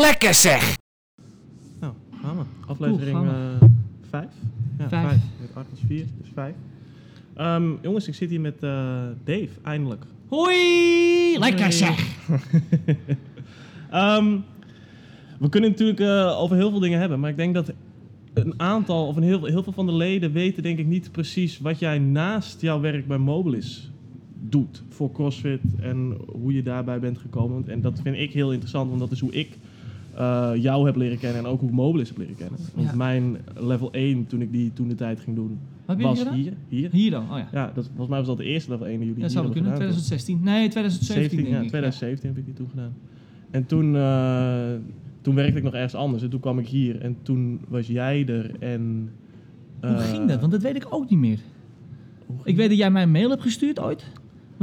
Lekker zeg! Nou, gaan we. Aflevering Cool, 5. ja, Vijf. 5. Met Art is 4, dus 5. jongens, ik zit hier met eh, Dave, eindelijk. Hoi! Lekker Hey. zeg! Ehm, we kunnen natuurlijk eh, over heel veel dingen hebben, maar ik denk dat een aantal, of een heel, heel veel van de leden weten denk ik niet precies wat jij naast jouw werk bij Mobilis doet voor CrossFit en hoe je daarbij bent gekomen. En dat vind ik heel interessant, want dat is hoe ik eh, jou heb leren kennen en ook hoe ik Mobilis heb leren kennen. Want Ja. mijn level 1, toen ik die toen de tijd ging doen, was hier. Hier. Hier dan, oh ja. Ja, dat, volgens mij was dat de eerste level 1 die jullie Dat zou hebben kunnen. gedaan, toch? 2016. Nee, 2017 17, ja, denk ik. 2017 heb ik die toen gedaan. En toen, eh, toen werkte ik nog ergens anders. En toen kwam ik hier. En toen was jij er. En. Hoe eh, ging dat? Want dat weet ik ook niet meer. Ik weet dat jij mij een mail hebt gestuurd ooit.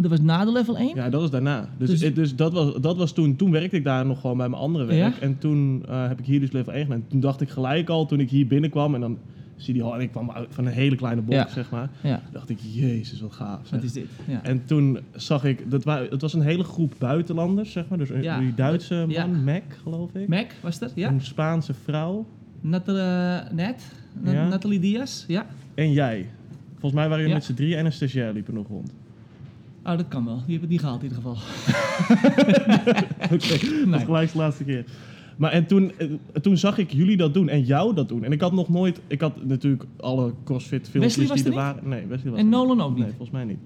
Maar dat was na de level 1. Ja, dat was daarna. Dus, Dus- dus dat, was, dat was toen. Toen werkte ik daar nog gewoon bij mijn andere werk. Ja? En toen eh, heb ik hier dus level 1 gedaan. Toen dacht ik gelijk al, toen ik hier binnenkwam. En dan zie je die hal. En ik kwam uit van een hele kleine box, Ja. zeg maar. Ja. dacht ik, jezus, wat gaaf. zeg. Wat is dit? Ja. En toen zag ik, dat wa- het was een hele groep buitenlanders, zeg maar. Dus een, die Duitse man. Mac, geloof ik. Mac was er? Ja. Een Spaanse vrouw. Natal, net? Na- Ja. Nathalie Diaz? Ja. En jij. Volgens mij waren jullie met z'n drie en een stagiair liepen nog rond. Oh, dat kan wel. Die heb het niet gehaald in ieder geval. Oké, Nee. gelijk de laatste keer. Maar en toen, eh, toen zag ik jullie dat doen en jou dat doen. En ik had nog nooit... Ik had natuurlijk alle CrossFit filmpjes die er er waren. Nee, Wesley was En Nolan ook Nee, niet? volgens mij niet.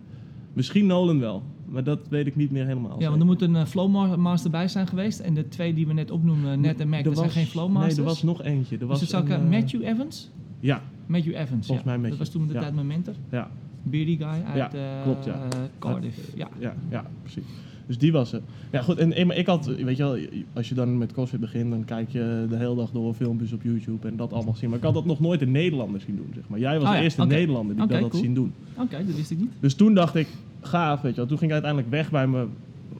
Misschien Nolan wel. Maar dat weet ik niet meer helemaal. Ja, want er moet een uh, Flowmaster bij zijn geweest. En de twee die we net opnoemen, Net en Mac, Er zijn was- geen Flowmasters. Nee, er was nog eentje. Er Dus was het zou eh, Matthew Evans? Ja, Matthew Evans, Volgens ja. mij Matthew. Dat was toen de Ja. tijd mijn mentor. ja, Beardy guy uit Ja, eh, klopt, ja. Cardiff. Ja. ja, ja, precies. Dus die was er. Ja, goed. En, maar ik had, weet je wel, als je dan met CrossFit begint, dan kijk je de hele dag door filmpjes op YouTube en dat allemaal zien. Maar ik had dat nog nooit een Nederlander zien doen, zeg maar. Jij was Oh de ja, eerste. Nederlander die dat had zien doen. Oké, dat wist ik niet. Dus toen dacht ik, gaaf, weet je wel. Toen ging ik uiteindelijk weg bij mijn,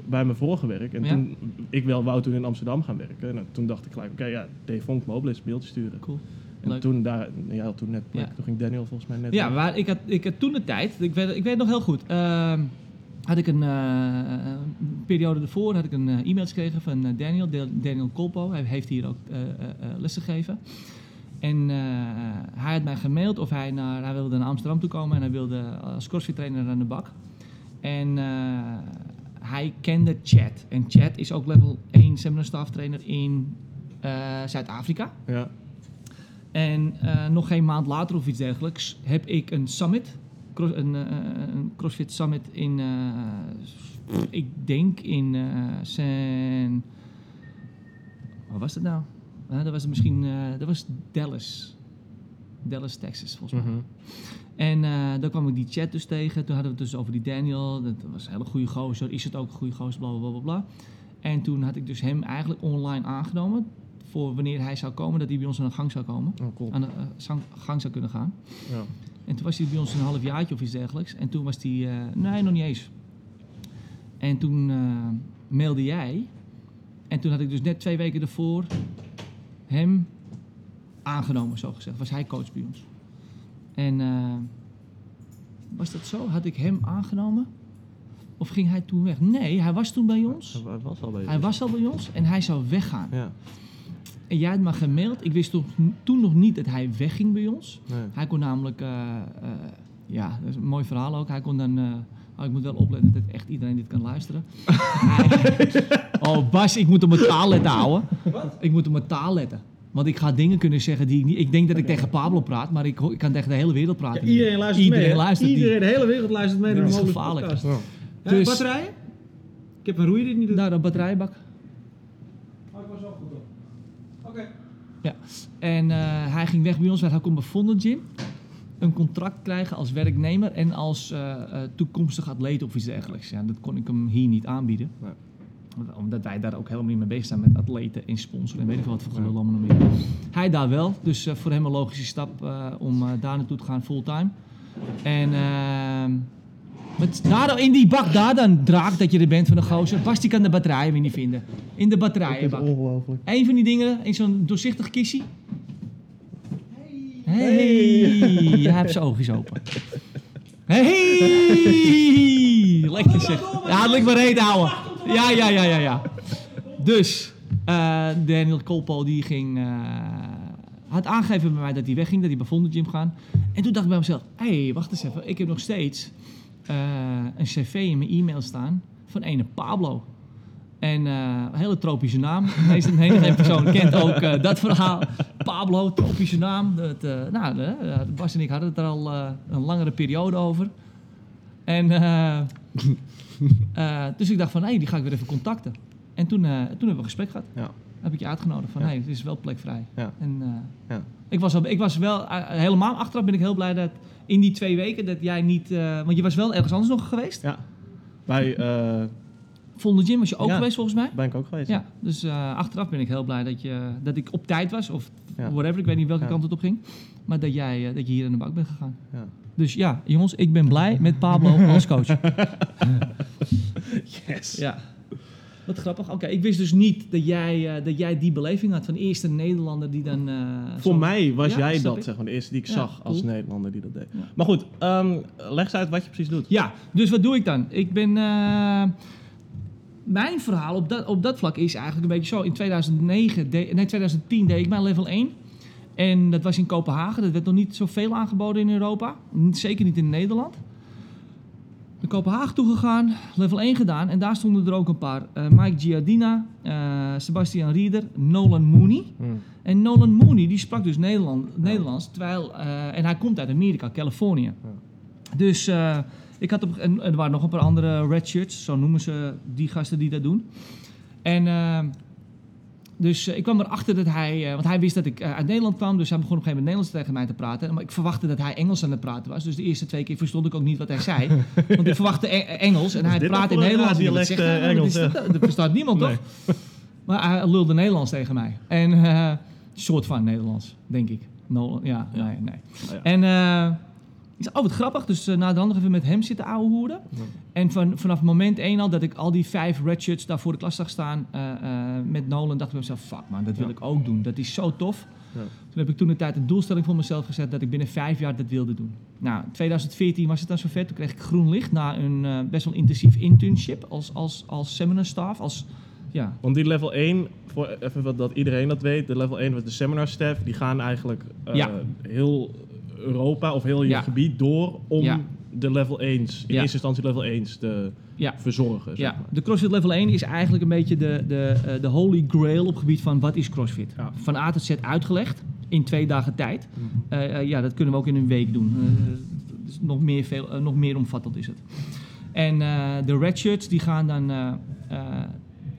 bij mijn vorige werk. En Ja. toen, ik wel, wou toen in Amsterdam gaan werken. En toen dacht ik gelijk, oké, ja, Dave Vonk Mobilis, mailtje sturen. Cool. En toen, daar, ja, toen net plek. Toen ging Daniel volgens mij net Ja, weg. maar ik had, ik had toen de tijd, ik weet, ik weet nog heel goed, ehm, had ik een eh, een periode ervoor had ik een eh, e-mail gekregen van eh, Daniel, Da- Daniel Colpo. Hij heeft hier ook lessen gegeven. En hij had mij gemaild of hij, naar, hij wilde naar Amsterdam toe komen en hij wilde als crossfit trainer aan de bak. En hij kende Chad. En Chad is ook level 1 seminar staff trainer in Zuid-Afrika. Ja. En eh, nog geen maand later of iets dergelijks heb ik een summit, cro- een, eh, een CrossFit Summit in, eh, ik denk in San... Waar was het nou? Dat was misschien, dat was Dallas. Dallas, Texas volgens mij. Mhm. En eh daar kwam ik die chat dus tegen. Toen hadden we het dus over die Daniel. Dat was een hele goede gozer. Is het ook een goede gozer? Bla bla bla bla. En toen had ik dus hem eigenlijk online aangenomen. Voor wanneer hij zou komen, dat hij bij ons aan de gang zou komen. Oh, cool. Aan de eh, gang zou kunnen gaan. Ja. En toen was hij bij ons een half jaartje of iets dergelijks. En toen was hij, eh, nee, nog niet eens. En toen eh, mailde jij. En toen had ik dus net twee weken ervoor hem aangenomen, zo gezegd. Was hij coach bij ons. En was dat zo? Had ik hem aangenomen? Of ging hij toen weg? Nee, hij was toen bij ons. Hij was al bezig. Hij was al bij ons en hij zou weggaan. Ja. En jij had me gemaild. Ik wist toen, toen nog niet dat hij wegging bij ons. Nee. Hij kon namelijk, eh, eh, ja, dat is een mooi verhaal ook. Hij kon dan, eh, oh, ik moet wel opletten dat echt iedereen dit kan luisteren. Hij- oh Bas, ik moet op mijn taal letten, ouwe. Ik moet op mijn taal letten. Want ik ga dingen kunnen zeggen die ik niet... Ik denk dat ik tegen Pablo praat, maar ik, ik kan tegen de hele wereld praten. iedereen luistert Iedereen mee. luistert die. Iedereen, de hele wereld luistert mee Dat is gevaarlijk. Ja. Dus- batterijen? Ik heb een roeier die niet doet. Nou, dat batterijbak. Oh, ik was wel goed op. Oké. En eh, hij ging weg bij ons, want hij kon bij Vonden Gym een contract krijgen als werknemer en als eh, eh, toekomstig atleet of iets dergelijks. Ja, dat kon ik hem hier niet aanbieden. Nee. Omdat wij daar ook helemaal niet mee bezig zijn met atleten en sponsoren en weet ik veel wat voor gelul allemaal nog meer. Hij daar wel, dus eh, voor hem een logische stap eh, om daar naartoe te gaan fulltime. En ehm, met, daar in die bak daar dan draak dat je er bent van de gozer. Bas die kan de batterijen weer niet vinden. In de batterijenbak. ongelooflijk. Eén van die dingen in zo'n doorzichtig kistje. Hey! Hij heeft zijn oogjes open. Hey! Lekker zeg. Ja, het maar reet houden. Ja, ja, ja, ja, ja. Dus, Eh, Daniel Colpo die ging, eh, had aangegeven bij mij dat hij wegging, dat hij bij Vonden Gym gaan. En toen dacht ik bij mezelf, hé, hey, wacht eens even, ik heb nog steeds een cv in mijn e-mail staan van ene Pablo. En eh, een hele tropische naam. De meeste menige persoon kent ook eh, dat verhaal. Pablo, tropische naam. Dat, eh, nou, eh, Bas en ik hadden het er al eh, een langere periode over. En eh, eh, dus ik dacht van, hé, die ga ik weer even contacten. En toen, eh, toen hebben we een gesprek gehad. Ja. Heb ik je uitgenodigd van, Ja. hé, het is wel plekvrij. Ja. En eh, Ja. ik, was ik was wel, eh, helemaal achteraf ben ik heel blij dat in die twee weken dat jij niet... eh, want je was wel ergens anders nog geweest. Ja. Bij eh Vonden Gym was je ook Ja. geweest volgens mij. ben ik ook geweest. Ja, dus eh, achteraf ben ik heel blij dat, je, dat ik op tijd was. Of Ja. whatever, ik weet niet welke kant het op ging. Maar dat, jij, dat je hier aan de bak bent gegaan. Ja. Dus ja, jongens, ik ben blij met Pablo als coach. Yes. Ja. Wat grappig. Oké, ik wist dus niet dat jij, eh, dat jij die beleving had van de eerste Nederlander die dan... eh, Voor mij was Ja, jij dat, ik. zeg maar, de eerste die ik Ja, zag als. Nederlander die dat deed. Ja. Maar goed, ehm, leg eens uit wat je precies doet. Ja, dus wat doe ik dan? Ik ben... eh, mijn verhaal op dat, op dat vlak is eigenlijk een beetje zo. In 2009, de- nee 2010 deed ik mijn level 1. En dat was in Kopenhagen. Dat werd nog niet zoveel aangeboden in Europa. Zeker niet in Nederland. Naar Kopenhagen toegegaan, level 1 gedaan. En daar stonden er ook een paar. Eh, Mike Giardina, eh, Sebastian Rieder, Nolan Mooney. Hmm. En Nolan Mooney die sprak dus Nederland, Nederlands. Terwijl, eh, en hij komt uit Amerika, Californië. Dus ik had op, en er waren nog een paar andere red shirts, zo noemen ze die gasten die dat doen. En dus eh, ik kwam erachter dat hij, eh, want hij wist dat ik eh, uit Nederland kwam, dus hij begon op een gegeven moment Nederlands tegen mij te praten. Maar ik verwachtte dat hij Engels aan het praten was, dus de eerste twee keer verstond ik ook niet wat hij zei. want ik verwachtte E- Engels en hij dit praat nou in Nederlands. dialect, zeg eh, nou, Engels, dat? Dat verstaat niemand Nee. toch? Maar hij lulde Nederlands tegen mij. En een soort van Nederlands, denk ik. Ja, Ja. nee, nee. Oh, ja. En ik zei, oh wat grappig. Dus eh, na de nog even met hem zitten ouwehoeren. Ja. En van, vanaf moment één al dat ik al die vijf shirts daar voor de klas zag staan eh, met Nolan, dacht ik bij mezelf, fuck man, dat wil Ja. ik ook doen. Dat is zo tof. Ja. Toen heb ik toen de tijd een doelstelling voor mezelf gezet dat ik binnen vijf jaar dat wilde doen. Nou, 2014 was het dan zover. Toen kreeg ik groen licht na een best wel intensief internship als, als, als seminarstaf. Als, ja, Want die level 1, voor even wat dat iedereen dat weet, de level 1 was de seminar staff, die gaan eigenlijk Ja. heel Europa of heel je Ja. gebied door om Ja. de level 1's, in eerste instantie level 1's te verzorgen. Zeg maar. de CrossFit Level 1 is eigenlijk een beetje de, de, eh, de holy grail op het gebied van wat is CrossFit. Van A tot Z uitgelegd in twee dagen tijd. Mhm. Eh, eh, ja, dat kunnen we ook in een week doen. Dus nog, meer veel, nog meer omvattend is het. En de red shirts die gaan dan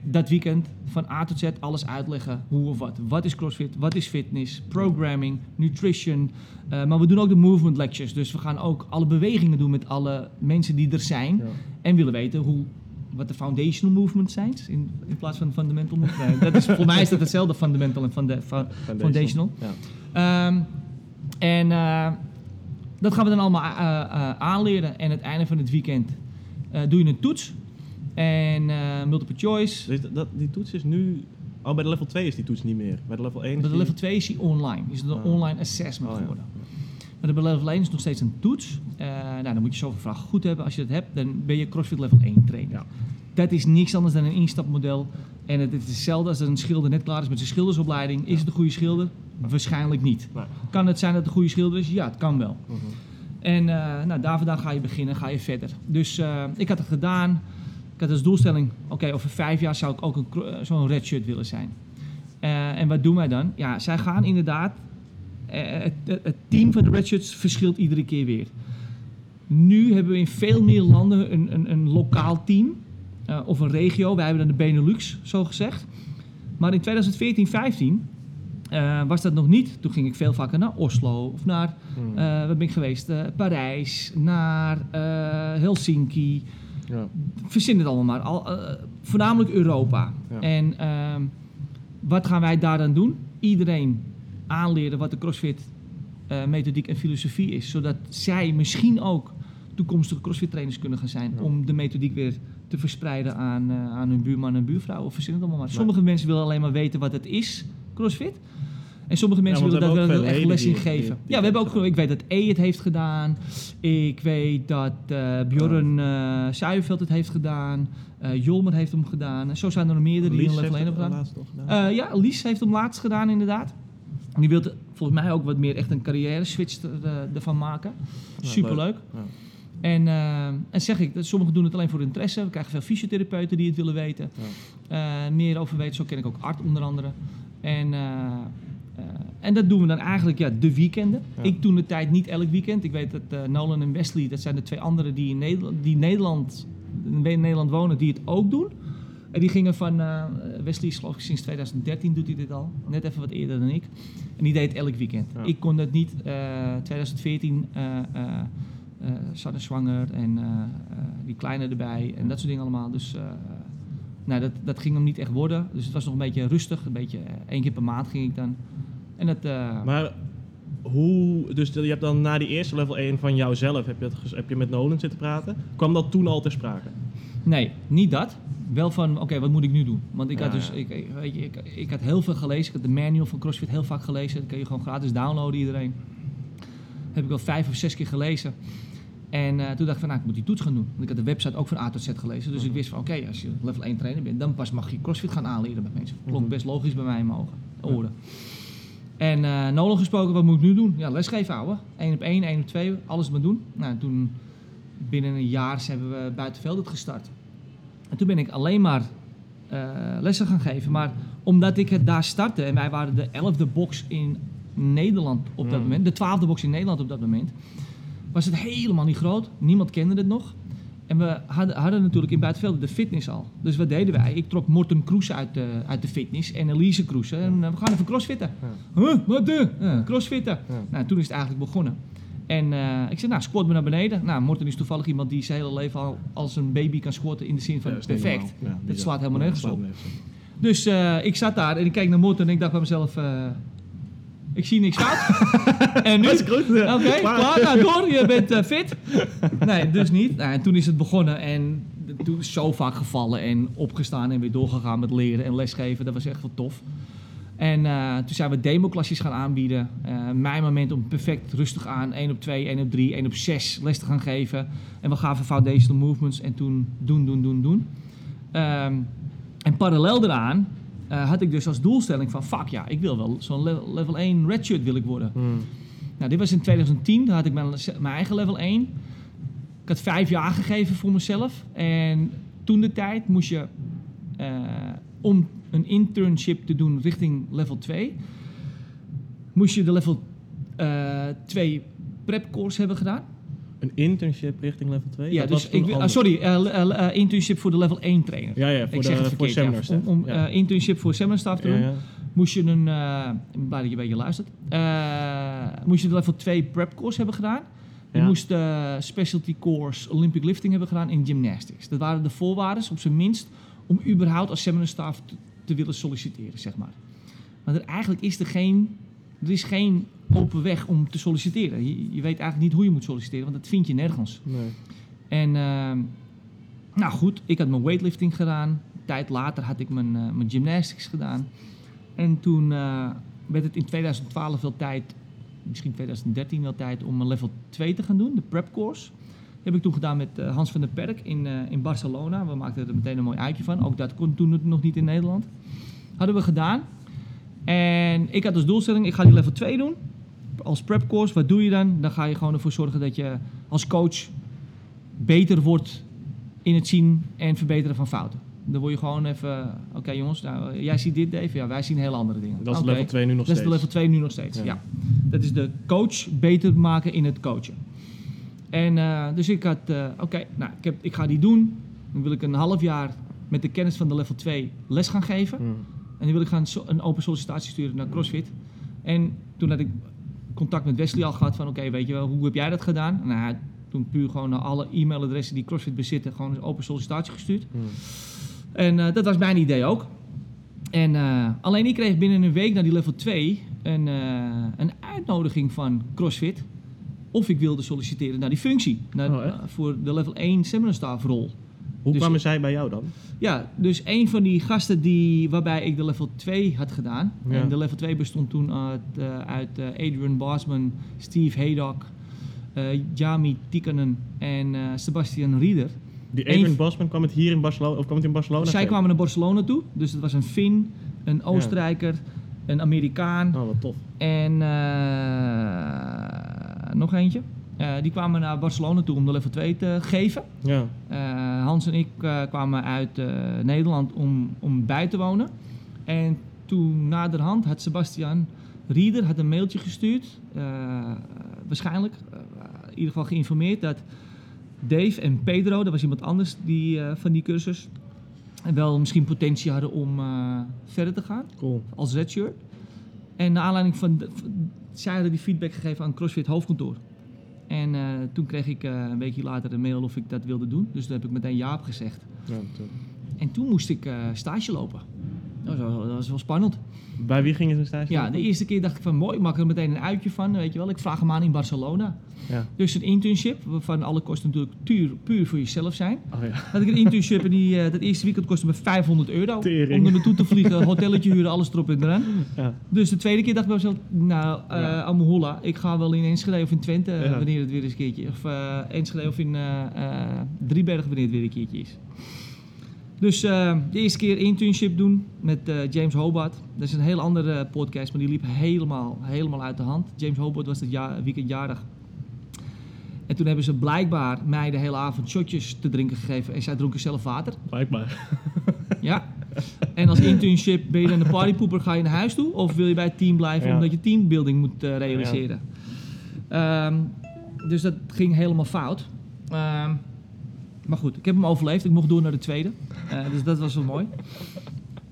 dat weekend van A tot Z alles uitleggen. Hoe of wat. Wat is CrossFit? Wat is fitness? Programming, nutrition. Eh, maar we doen ook de movement lectures. Dus we gaan ook alle bewegingen doen met alle mensen die er zijn. Ja. En willen weten hoe, wat de foundational movements zijn. In, in plaats van fundamental dat is, voor mij is dat hetzelfde fundamental en funda- fa- foundational. Ja. Ehm, en eh, dat gaan we dan allemaal eh, aanleren. En het einde van het weekend doe je een toets. En eh, multiple choice. Dus dat, die toets is nu... Oh, bij de level 2 is die toets niet meer. Bij de level 1 is Bij de level 2 is die online. Is het een Ah. online assessment Oh, ja. geworden. Maar de level 1 is nog steeds een toets. Eh, nou, dan moet je zoveel vragen goed hebben. Als je dat hebt, dan ben je CrossFit level 1 trainer. Ja. Dat is niks anders dan een instapmodel. En het is hetzelfde als dat een schilder net klaar is met zijn schildersopleiding. Is het een goede schilder? Waarschijnlijk niet. Nee. Kan het zijn dat het een goede schilder is? Ja, het kan wel. Mhm. En eh, nou, daar vandaan ga je beginnen, ga je verder. Dus ik had het gedaan. Ik had als doelstelling, oké, over vijf jaar zou ik ook eh, zo'n red shirt willen zijn. Eh, en wat doen wij dan? Ja, zij gaan inderdaad... eh, het, team van de red shirts verschilt iedere keer weer. Nu hebben we in veel meer landen een, een, een lokaal team. of een regio. Wij hebben dan de Benelux, zo gezegd. Maar in 2014, 15 eh, was dat nog niet. Toen ging ik veel vaker naar Oslo of naar eh, waar ben ik geweest? Parijs, naar Helsinki. Ja. Verzin het allemaal maar. Al, eh, voornamelijk Europa. Ja. En ehm, wat gaan wij daar dan doen? Iedereen aanleren wat de CrossFit eh, methodiek en filosofie is. Zodat zij misschien ook toekomstige CrossFit trainers kunnen gaan zijn. Ja. Om de methodiek weer te verspreiden aan, eh, aan hun buurman en buurvrouw. Of verzin het allemaal maar. Sommige mensen willen alleen maar weten wat het is, CrossFit. En sommige mensen willen daar wel echt les in geven. die- die ja, we hebben ook, dat ik weet dat E het heeft gedaan. Ik weet dat eh Bjorn Suijerveld het heeft gedaan. Eh Jolmer heeft hem gedaan. En zo zijn er nog meerdere die een level heeft 1 het hebben gedaan. gedaan. Ja, Lies heeft hem laatst gedaan inderdaad. En die wil volgens mij ook wat meer echt een carrière switch er, ervan maken. Ja, Superleuk. Ja. En, en zeg ik, dat sommigen doen het alleen voor interesse. We krijgen veel fysiotherapeuten die het willen weten. Meer over weten. Zo ken ik ook Art onder andere. En, en dat doen we dan eigenlijk ja, de weekenden. Ja. Ik toen de tijd niet elk weekend. Ik weet dat eh, Nolan en Wesley, dat zijn de twee anderen die in Nederland, die Nederland, in Nederland wonen, die het ook doen. En die gingen van, eh, Wesley is geloof ik sinds 2013 doet hij dit al. Net even wat eerder dan ik. En die deed het elk weekend. Ja. Ik kon dat niet. eh 2014 eh eh eh, Sanne zwanger en eh, eh, die kleine erbij en dat soort dingen allemaal. Dus eh, nou, dat, dat ging hem niet echt worden. Dus het was nog een beetje rustig. Een beetje eh, één keer per maand ging ik dan. En dat, eh, Maar hoe, dus je hebt dan na die eerste level 1 van jouzelf, heb je, het, heb je met Nolan zitten praten? Kwam dat toen al ter sprake? Nee, niet dat. Wel van, oké, wat moet ik nu doen? Want ik had Ja, dus, ik, ik- weet je, ik, ik had heel veel gelezen. Ik had de manual van CrossFit heel vaak gelezen. Dat kun je gewoon gratis downloaden, iedereen. Heb ik al vijf of zes keer gelezen. En eh, toen dacht ik van, nou, ik moet die toets gaan doen. Want ik had de website ook van A tot Z gelezen. Dus ik Mhm. wist van, oké, als je level 1 trainer bent, dan pas mag je CrossFit gaan aanleren bij mensen. Klonk Mhm. best logisch bij mij in mijn ogen, oren. En Nolan gesproken, wat moet ik nu doen? Ja, lesgeven houden. 1 op 1, 1 op 2, alles maar doen. Nou, toen binnen een jaar hebben we buitenveld het gestart. En toen ben ik alleen maar eh, lessen gaan geven. Maar omdat ik het daar startte en wij waren de elfde box in Nederland op dat Mm. moment, de twaalfde box in Nederland op dat moment, was het helemaal niet groot. Niemand kende het nog. En we hadden, hadden natuurlijk in buitenveld de fitness al. Dus wat deden wij? Ik trok Morten Kroes uit de, uit de fitness en Elise Kroes. En eh, we gaan even crossfitten. Huh, wat de? Ja, crossfitten. Ja. Nou, toen is het eigenlijk begonnen. En eh, ik zei, nou, squat me naar beneden. Nou, Morten is toevallig iemand die zijn hele leven al als een baby kan squatten in de zin van perfect. Dat slaat helemaal nergens op. Dus eh, ik zat daar en ik keek naar Morten en ik dacht bij mezelf, eh, ik zie niks fout. en nu? Oké, klaar. Nou, door. Je bent eh, fit. Nee, dus niet. Nou, en toen is het begonnen en toen is zo vaak gevallen en opgestaan en weer doorgegaan met leren en lesgeven. Dat was echt wel tof. En eh, toen zijn we demoklasjes gaan aanbieden. Eh, mijn moment om perfect rustig aan 1 op 2, 1 op 3, 1 op 6 les te gaan geven. En we gaven foundational movements en toen doen, doen, doen, doen. Ehm, en parallel daaraan eh, had ik dus als doelstelling van... fuck ja, ik wil wel zo'n level, level 1 redshirt wil ik worden. Hmm. Nou, dit was in 2010. Daar had ik mijn, mijn eigen level 1. Ik had vijf jaar gegeven voor mezelf. En toen de tijd moest je, eh, om een internship te doen richting level 2, moest je de level eh 2 prep course hebben gedaan. Een internship richting level 2? Ja, Dat dus ik, ah, sorry, eh, eh, eh, internship voor de level 1 trainer. Ja, ja, voor ik de, zeg het voor verkeerd. seminar ja. staff. Om, om Ja. internship voor seminar staff te doen. Moest je een, blij dat je een beetje luistert, moest je de level 2 prep course hebben gedaan. Je moest de specialty course Olympic lifting hebben gedaan in gymnastics. Dat waren de voorwaarden, op zijn minst, om überhaupt als seminar staff te, te willen solliciteren, zeg maar. Maar er, eigenlijk is er geen, er is geen open weg om te solliciteren. Je, je weet eigenlijk niet hoe je moet solliciteren, want dat vind je nergens. Nee. En ehm, nou goed, ik had mijn weightlifting gedaan. Een tijd later had ik mijn, eh, mijn gymnastics gedaan. En toen eh, werd het in 2012 wel tijd, misschien 2013 wel tijd, om een level 2 te gaan doen, de prep course. Dat heb ik toen gedaan met eh, Hans van der Perk in, in Barcelona. We maakten er meteen een mooi uitje van. Ook dat kon toen nog niet in Nederland. Hadden we gedaan. En ik had als doelstelling, ik ga die level 2 doen. Als prep course, wat doe je dan? Dan ga je gewoon ervoor zorgen dat je als coach beter wordt in het zien en verbeteren van fouten. Dan word je gewoon even, oké jongens, nou, jij ziet dit Dave, ja, wij zien heel andere dingen. Dat is level 2 nu nog Dat is steeds. de level 2 nu nog steeds, Ja. ja. Dat is de coach beter maken in het coachen. En eh, dus ik had, eh, oké, nou, ik, heb, ik ga die doen. Dan wil ik een half jaar met de kennis van de level 2 les gaan geven. Hmm. En dan wil ik gaan so- een open sollicitatie sturen naar CrossFit. En toen had ik contact met Wesley al gehad van, oké, weet je wel, hoe heb jij dat gedaan? Nou, toen puur gewoon naar alle e-mailadressen die CrossFit bezitten, gewoon een open sollicitatie gestuurd. Hmm. En eh, dat was mijn idee ook. En eh, alleen ik kreeg binnen een week na die level 2 een, eh, een uitnodiging van CrossFit of ik wilde solliciteren naar die functie, naar, Oh, voor de level 1 seminar staff rol. Hoe Dus- kwamen zij bij jou dan? Ja, dus een van die gasten die, waarbij ik de level 2 had gedaan. Ja. En de level 2 bestond toen uit, eh, uit eh, Adrian Bosman, Steve Haydock, eh Jami Tikkanen en Sebastian Rieder. Die Adrian v- Bosman kwam het hier in Barcelona, of kwam het in Barcelona? Zij kwamen naar Barcelona toe, dus het was een Fin, een Oostenrijker, een Amerikaan Oh, wat tof. en nog eentje. Eh, die kwamen naar Barcelona toe om de level 2 te geven. Ja. Eh, Hans en ik eh, kwamen uit Nederland om, om bij te wonen. En toen naderhand had Sebastian Rieder had een mailtje gestuurd. waarschijnlijk, in ieder geval geïnformeerd dat Dave en Pedro, dat was iemand anders die, van die cursus, wel misschien potentie hadden om verder te gaan Cool. als redshirt. En naar aanleiding van, de- van- zij hadden die feedback gegeven aan CrossFit hoofdkantoor. En eh, toen kreeg ik eh, een weekje later een mail of ik dat wilde doen. Dus daar heb ik meteen ja op gezegd. Ja. En toen moest ik eh, stage lopen. Dat was, wel, dat was wel spannend. Bij wie ging je zijn stage? Ja, de eerste keer dacht ik van mooi, ik maak er meteen een uitje van. Weet je wel, ik vraag hem aan in Barcelona. Ja. Dus een internship, waarvan alle kosten natuurlijk puur, puur voor jezelf zijn. Oh ja. Had ik een internship en die, eh, dat eerste weekend kostte me 500 euro. Tering. Om er naartoe te vliegen, hotelletje huren, alles erop en eraan. Ja. Dus de tweede keer dacht ik bij mezelf, nou, eh Ja. Amoholla, ik ga wel in Enschede of in Twente, eh, wanneer het weer eens een keertje. Of eh, Enschede of in eh eh, Driebergen, wanneer het weer een keertje is. Dus eh, de eerste keer internship doen met eh, James Hobart. Dat is een heel andere podcast, maar die liep helemaal, helemaal uit de hand. James Hobart was dat jaar, weekend jarig. En toen hebben ze blijkbaar mij de hele avond shotjes te drinken gegeven. En zij dronken zelf water. Blijkbaar. Ja. En als internship ben je dan de partypoeper, ga je naar huis toe? Of wil je bij het team blijven Ja. omdat je teambuilding moet eh, realiseren? Ehm, dus dat ging helemaal fout. Ehm, maar goed, ik heb hem overleefd. Ik mocht door naar de tweede. Eh, dus dat was wel mooi.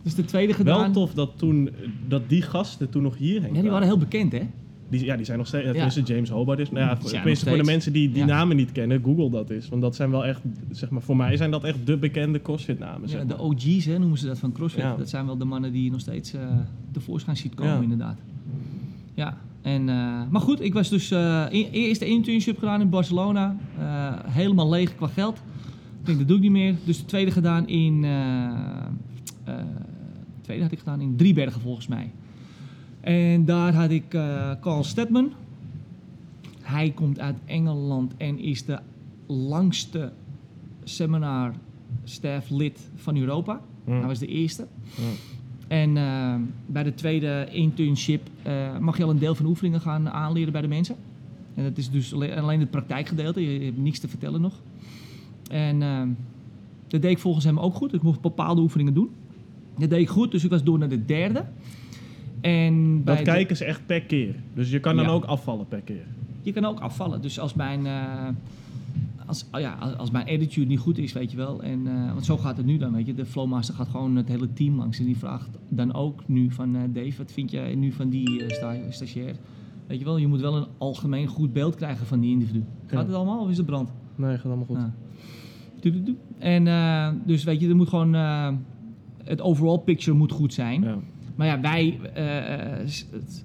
Dus de tweede gedaan. Wel tof dat toen dat die gasten toen nog hierheen Ja, die waren heel bekend, hè? Die, ja, die zijn nog steeds. Ja. Tenminste, James Hobart is. Nou ja, voor, tenminste, voor de mensen die die Ja. namen niet kennen, Google dat is. Want dat zijn wel echt, zeg maar, voor mij zijn dat echt de bekende CrossFit-namen. zeg Ja, de. OG's, hè, noemen ze dat van CrossFit. Ja. Dat zijn wel de mannen die je nog steeds eh tevoorschijn ziet komen, Ja. inderdaad. Ja, en, eh, maar goed, ik was dus e- eerst de internship gedaan in Barcelona. helemaal leeg qua geld. Ik denk, dat doe ik niet meer. Dus de tweede gedaan in... eh, eh, de tweede had ik gedaan in Driebergen, volgens mij. En daar had ik eh, Carl Stedman. Hij komt uit Engeland en is de langste seminar staff lid van Europa. Ja. Hij was de eerste. Ja. En bij de tweede internship mag je al een deel van de oefeningen gaan aanleren bij de mensen. En dat is dus alleen, het praktijkgedeelte. Je, je hebt niks te vertellen nog. En eh, dat deed ik volgens hem ook goed. Ik mocht bepaalde oefeningen doen. Dat deed ik goed, dus ik was door naar de derde. En bij Dat de- kijken ze echt per keer. Dus je kan dan Ja. ook afvallen per keer. je kan ook afvallen. Dus als mijn, eh, als, oh ja, als mijn attitude niet goed is, weet je wel. En, eh, want zo gaat het nu dan, weet je. De Flowmaster gaat gewoon het hele team langs. En die vraagt dan ook nu van... eh, Dave, wat vind jij nu van die eh, sta- stagiair? Weet je wel, je moet wel een algemeen goed beeld krijgen van die individu. Gaat Ja. het allemaal of is het brand? Nee, gaat allemaal goed. Ja. En eh, dus weet je, er moet gewoon... eh, het overall picture moet goed zijn. Ja. Maar ja, wij, eh, het-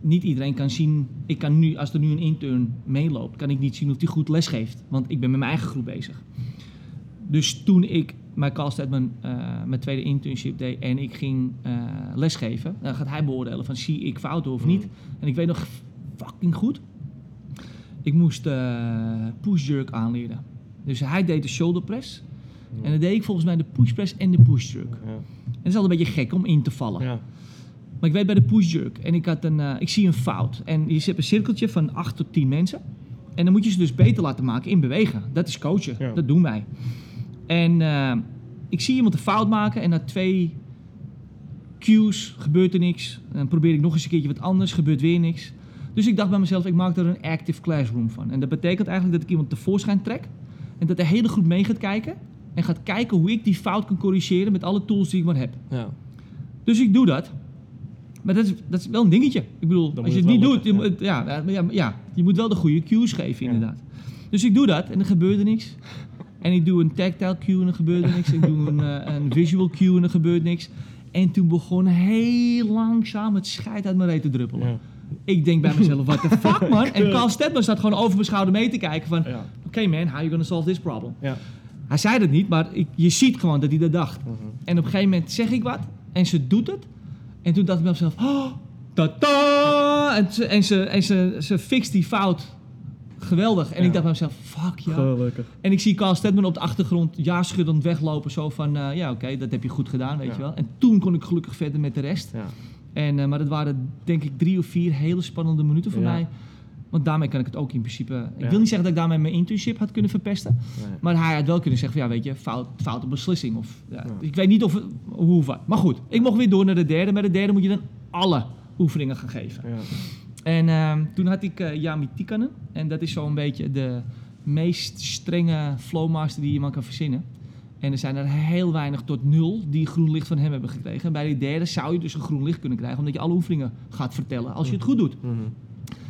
niet iedereen kan zien. Ik kan nu, als er nu een intern meeloopt, kan ik niet zien of die goed les geeft. Want ik ben met mijn eigen groep bezig. Dus toen ik bij Carl Stedman eh, mijn tweede internship deed en ik ging eh, lesgeven, dan gaat hij beoordelen van zie ik fouten of niet. En ik weet nog fucking goed. Ik moest eh push jerk aanleren. Dus hij deed de shoulder press. En dan deed ik volgens mij de push press en de push jerk. Ja. En het is altijd een beetje gek om in te vallen. Ja. Maar ik weet bij de push jerk en ik, had een, eh, ik zie een fout. En je zet een cirkeltje van 8 tot 10 mensen. En dan moet je ze dus beter laten maken in bewegen. Dat is coachen. Dat doen wij. En eh, ik zie iemand een fout maken en na twee cues gebeurt er niks. Dan probeer ik nog eens een keertje wat anders, gebeurt weer niks. Dus ik dacht bij mezelf, ik maak er een active classroom van. En dat betekent eigenlijk dat ik iemand tevoorschijn trek. En dat de hele groep mee gaat kijken. En gaat kijken hoe ik die fout kan corrigeren met alle tools die ik maar heb. Ja. Dus ik doe dat. Maar dat is, dat is wel een dingetje. Ik bedoel, Dan als je het het niet doet, je, ja, ja, ja, ja, je moet wel de goede cues geven, Ja. inderdaad. Dus ik doe dat en er gebeurde niks. En ik doe een tactile cue en er gebeurde niks. Ik doe een, eh, een visual cue en er gebeurt niks. En toen begon heel langzaam het scheid uit mijn reet te druppelen. Ik denk bij mezelf, what the fuck man? En Carl Stedman staat gewoon over mijn schouder mee te kijken van... Oké man, how you gonna solve this problem? Ja. Hij zei dat niet, maar ik, je ziet gewoon dat hij dat dacht. Mhm. En op een gegeven moment zeg ik wat en ze doet het. En toen dacht ik bij mezelf, oh, ta-ta! En, ze, en, ze, en ze, ze fixt die fout geweldig. En Ja. ik dacht bij mezelf, fuck ja. Gelukkig. En ik zie Carl Stedman op de achtergrond ja schuddend weglopen. Zo van, eh, ja oké, dat heb je goed gedaan, weet Ja. je wel. En toen kon ik gelukkig verder met de rest. Ja. En, eh, maar dat waren denk ik drie of vier hele spannende minuten voor Ja. mij. Want daarmee kan ik het ook in principe... Ik Ja. wil niet zeggen dat ik daarmee mijn internship had kunnen verpesten. Nee. Maar hij had wel kunnen zeggen van, ja weet je, fout, foute beslissing. Of, ja, Ja. Ik weet niet of, hoe wat. Maar goed, ik mocht weer door naar de derde. Bij de derde moet je dan alle oefeningen gaan geven. Ja. En ehm, toen had ik eh Jami Tikkanen. En dat is zo'n beetje de meest strenge flowmaster die je maar kan verzinnen. En er zijn er heel weinig tot nul die groen licht van hem hebben gekregen. En bij die derde zou je dus een groen licht kunnen krijgen, omdat je alle oefeningen gaat vertellen als je het goed doet. Mhm.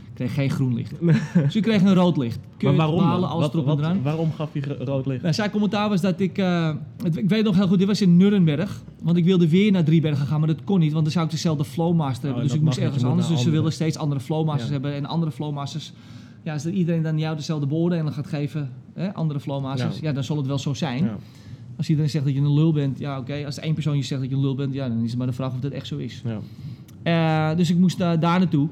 Ik kreeg geen groen licht. Dus ik kreeg een rood licht. Kun Maar je waarom dan? alles Wat, en waarom gaf hij rood licht? Nou, zijn commentaar was dat ik, eh, het- ik weet nog heel goed, dit was in Nuremberg. Want ik wilde weer naar Driebergen gaan, maar dat kon niet, want dan zou ik dezelfde flowmaster hebben. Oh, dus ik moest ergens je anders. Dus ze willen steeds andere flowmasters Ja. hebben. En andere flowmasters, ja, als iedereen dan jou dezelfde beoordeling gaat geven, hè, andere flowmasters, ja. Ja. dan zal het wel zo zijn. Ja. Als iedereen zegt dat je een lul bent, ja oké. Als één persoon je zegt dat je een lul bent, ja, dan is het maar de vraag of dat echt zo is. Ja. Eh, dus ik moest daar daar naartoe.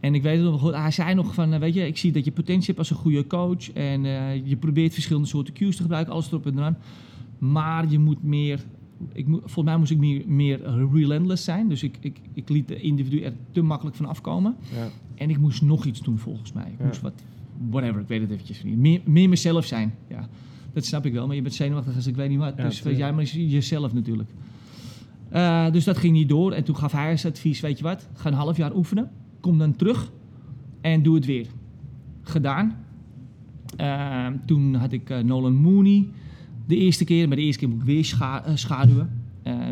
En ik weet het nog goed, hij zei nog van, eh, weet je, ik zie dat je potentie hebt als een goede coach. En eh, je probeert verschillende soorten cues te gebruiken, alles erop en eraan. Maar je moet meer, ik volgens mij moest ik meer, meer relentless zijn. Dus ik, ik, ik liet de individu er te makkelijk van afkomen. Ja. En ik moest nog iets doen volgens mij. Ik Ja. moest wat, whatever, ik weet het eventjes niet. Meer, meer mezelf zijn, ja. Dat snap ik wel, maar je bent zenuwachtig als ik weet niet wat. Dus weet jij maar jezelf natuurlijk. Eh, dus dat ging niet door. En toen gaf hij als advies, weet je wat, ga een half jaar oefenen. Kom dan terug en doe het weer. Gedaan. Eh, toen had ik eh, Nolan Mooney de eerste keer. Maar de eerste keer moet ik weer scha- schaduwen.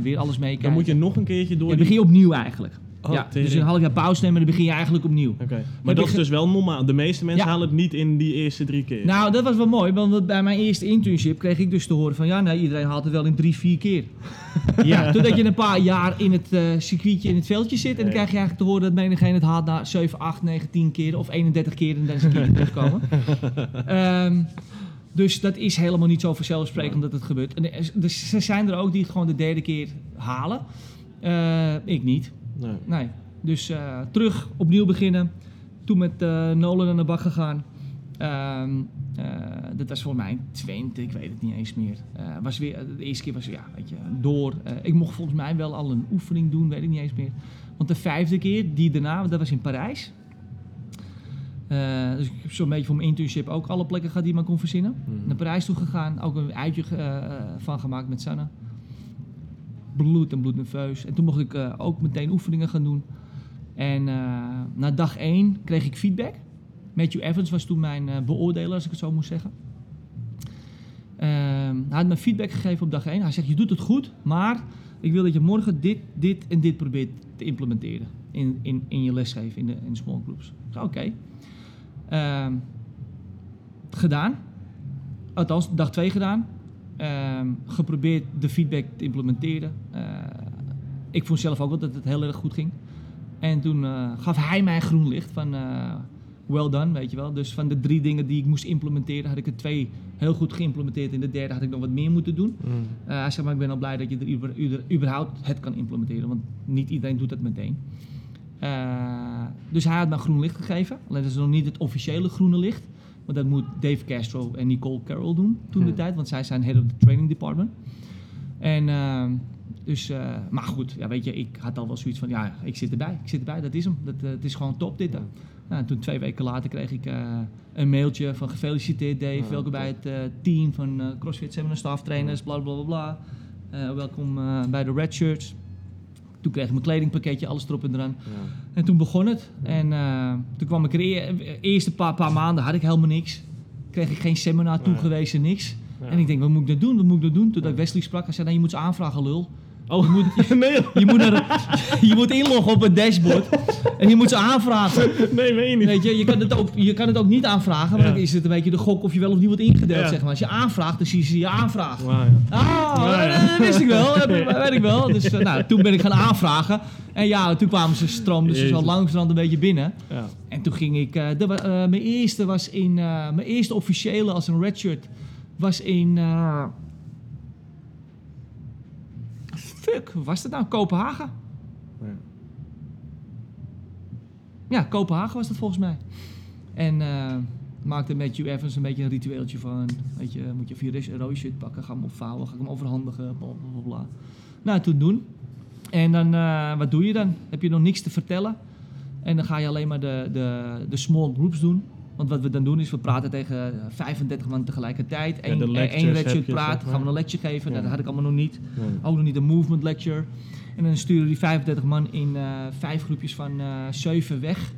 Weer alles meekijken. Dan moet je nog een keertje door Ja, begin je opnieuw eigenlijk. Oh, ja, tering. dus een half jaar pauze nemen en dan begin je eigenlijk opnieuw. Oké. Maar dat is dus wel normaal. De meeste mensen Ja. halen het niet in die eerste drie keer. Nou, dat was wel mooi, want bij mijn eerste internship kreeg ik dus te horen van ja, nee, iedereen haalt het wel in drie, vier keer. ja, totdat je een paar jaar in het eh circuitje, in het veldje zit en dan krijg je eigenlijk te horen dat menigeen het haalt na 7, 8, 9, 10 keer of 31 keer en dan is een keer terugkomen. Ehm dus dat is helemaal niet zo vanzelfsprekend dat het gebeurt. En er- dus er zijn er ook die het gewoon de derde keer halen. Eh, ik niet. Nee. Nee. Dus eh, terug, opnieuw beginnen. Toen met eh, Nolan aan de bak gegaan. Ehm, eh, dat was voor mij twente, ik weet het niet eens meer. Was weer, de eerste keer was ja, weet je, door. Ik mocht volgens mij wel al een oefening doen, weet ik niet eens meer. Want de vijfde keer, die daarna, dat was in Parijs. Dus ik heb zo'n beetje voor mijn internship ook alle plekken gehad die maar kon verzinnen. Mhm. Naar Parijs toe gegaan, ook een uitje van gemaakt met Sanne. Bloed en bloednerveus. En toen mocht ik eh, ook meteen oefeningen gaan doen. En eh, na dag één kreeg ik feedback. Matthew Evans was toen mijn eh, beoordeler, als ik het zo moet zeggen. Ehm, hij had me feedback gegeven op dag één. Hij zegt, je doet het goed, maar ik wil dat je morgen dit, dit en dit probeert te implementeren. In, in, in je lesgeven, in de, in small groups. Oké. Ehm, gedaan. Althans, dag twee gedaan. Ehm, geprobeerd de feedback te implementeren. Eh, ik vond zelf ook wel dat het heel erg goed ging. En toen eh, gaf hij mij groen licht van eh, well done, weet je wel. Dus van de drie dingen die ik moest implementeren, had ik er twee heel goed geïmplementeerd. In de derde had ik nog wat meer moeten doen. Mm. Hij zei, maar ik ben al blij dat je er uber- uber- überhaupt het kan implementeren. Want niet iedereen doet dat meteen. Dus hij had me groen licht gegeven. Alleen dat is nog niet het officiële groene licht. Want dat moet Dave Castro en Nicole Carroll doen toen de Hmm. tijd. Want zij zijn head of the training department. En eh, dus, eh, maar goed, ja, weet je, ik had al wel zoiets van, ja, ik zit erbij. Ik zit erbij, dat is hem. Dat, eh, het is gewoon top dit. dan. Nou, en toen twee weken later kreeg ik een mailtje van gefeliciteerd Dave. Welkom bij het team van CrossFit Seminar Staff Trainers, bla bla bla bla. Welkom bij de Red Shirts. Toen kreeg ik mijn kledingpakketje, alles erop en eraan. Ja. En toen begon het. En eh, toen kwam ik er e- eerste paar, paar maanden had ik helemaal niks. Kreeg ik geen seminar toegewezen, niks. En ik denk, wat moet ik nou doen? Wat moet ik nou doen? Toen ik Wesley sprak, hij zei, nou, je moet ze aanvragen, lul. Oh, nee, Je moet, naar, je moet inloggen op het dashboard. En je moet ze aanvragen. nee, meen je niet. Weet je, je kan het ook, je kan het ook niet aanvragen. Maar Ja. dan is het een beetje de gok of je wel of niet wordt ingedeeld, Ja. zeg maar. Als je aanvraagt, dan zie je ze je aanvragen. Wauw, ja. Ah, dat wist ik wel. Dat weet ik wel. Dus eh, nou, toen ben ik gaan aanvragen. En ja, toen kwamen ze stroom dus al langzamerhand een beetje binnen. Ja. En toen ging ik... eh, wa- eh, mijn eerste was in... mijn eerste officiële als een redshirt was in. Fuck, hoe was dat nou? Kopenhagen. Ja. Ja, Kopenhagen was dat volgens mij. En eh, maakte met Hugh Evans een beetje een ritueeltje van. Weet je, moet je vier shirt pakken, ga hem opvouwen, ga ik hem overhandigen, bla bla bla. bla. Nou, toen doen. En dan, eh, wat doe je dan? Heb je nog niks te vertellen? En dan ga je alleen maar de, de, de small groups doen. Want wat we dan doen is, we praten tegen eh, 35 man tegelijkertijd. Eén de één lecture praat, gaan we een lecture geven. Nou, Ja. dat had ik allemaal nog niet. Ook nog niet een movement lecture. En dan sturen die 35 man in eh, vijf groepjes van eh zeven weg.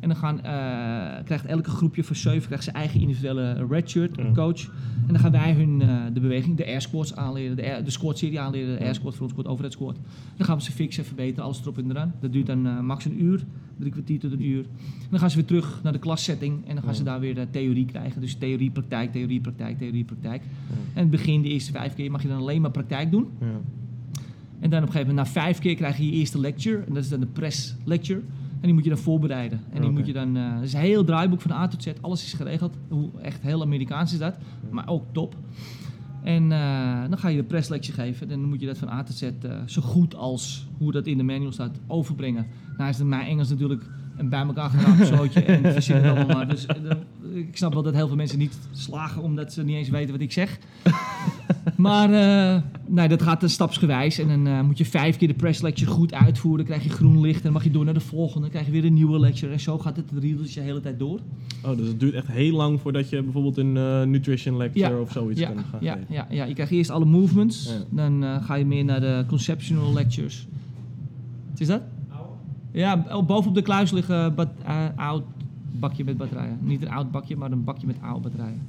En dan gaan, eh, krijgt elke groepje van zeven krijgt zijn eigen individuele redshirt, Ja. coach. En dan gaan wij hun eh, de beweging, de air squats aanleren, de, air- de squat serie aanleren, de air squat, front squat, overhead squat. Dan gaan we ze fixen, verbeteren, alles erop en eraan. Dat duurt dan eh, max een uur, drie kwartier tot een uur. En dan gaan ze weer terug naar de klassetting en dan gaan ze daar weer de theorie krijgen. Dus theorie, praktijk, theorie, praktijk, theorie, praktijk. En het begin, de eerste vijf keer, mag je dan alleen maar praktijk doen. Ja. En dan op een gegeven moment, na vijf keer, krijg je je eerste lecture. En dat is dan de press lecture. En die moet je dan voorbereiden. En die moet je dan... het is een heel draaiboek van A tot Z. Alles is geregeld. Hoe, echt heel Amerikaans is dat. Maar ook top. En eh, dan ga je de press lecture geven. En dan moet je dat van A tot Z eh, zo goed als hoe dat in de manual staat overbrengen. Nou is het mijn Engels natuurlijk een bij elkaar geraapt zootje. en verzin het allemaal maar. Dus ik snap wel dat heel veel mensen niet slagen omdat ze niet eens weten wat ik zeg. Maar eh, nee, dat gaat dan stapsgewijs. En dan eh, moet je vijf keer de press lecture goed uitvoeren. Dan krijg je groen licht. En dan mag je door naar de volgende. Dan krijg je weer een nieuwe lecture. En zo gaat het riedeltje de hele tijd door. Oh, dus het duurt echt heel lang voordat je bijvoorbeeld een eh, nutrition lecture Ja. of zoiets Ja, kan gaan ja, geven. ja, ja, je krijgt eerst alle movements. Ja. Dan eh, ga je meer naar de conceptual lectures. Wat is dat? Ja, oh, bovenop de kluis liggen bat, eh, oud bakje met batterijen. Niet een oud bakje, maar een bakje met oude batterijen.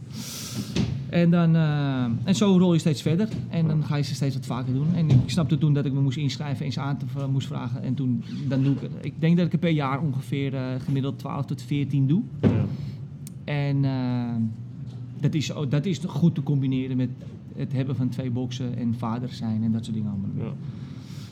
En, dan, eh, en zo rol je steeds verder. En dan ga je ze steeds wat vaker doen. En ik snapte toen dat ik me moest inschrijven en ze aan te moest vragen. En toen dan doe ik het. Ik denk dat ik er per jaar ongeveer eh, gemiddeld 12 tot 14 doe. Ja. En eh, dat, is, ook- dat is goed te combineren met het hebben van twee boksen en vader zijn en dat soort dingen allemaal.